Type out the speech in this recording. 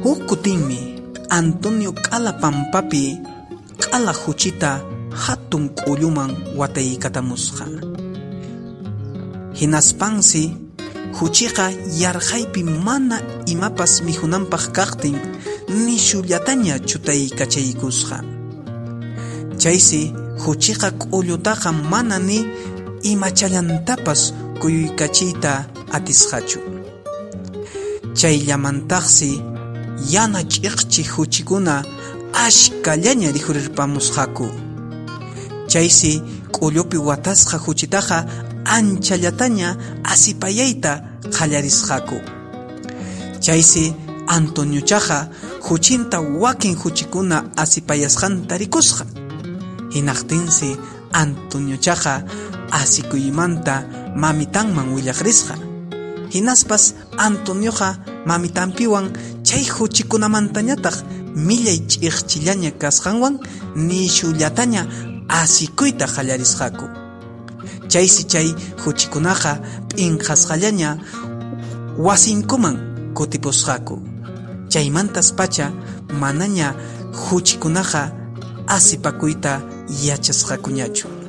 Huk Antonio k'ala pampapi k'ala huchita hatun k'ulluman wataykatamusqa. Hinaspansi huchiqa yarqaypi mana imapas mikhunanpaq kaqtin nishullataña chutaykachaykusqa. Chaysi huchiqa k'ullutaqa mana ni imachallantapas kuyuykachiyta atisqachu. Chayllamantaqsi yana ch'iqchik huchikuna ashkallaña rihurirpamusqaku. Chaysi k'ullupi watasqa huchitaqa anchallataña asipayayta qallarisqaku. Chaysi Antoniochaqa huchinta wakin huchikuna asipayasqanta rikusqa. Hinaqtinsi Antoniochaqa asikuymanta mamitanman willaqrisqa. Hinaspas Antonioqa mamitanpiwan chay huchikunamantañataq millay ch'iqchillaña kasqanwan nishullataña asikuyta qallarisqaku. Chaysi chay huchikunaqa p'inqasqallaña wasinkuman kutipusqaku. Chaymantas pacha manaña huchikunaqa asipakuyta yachasqakuñachu.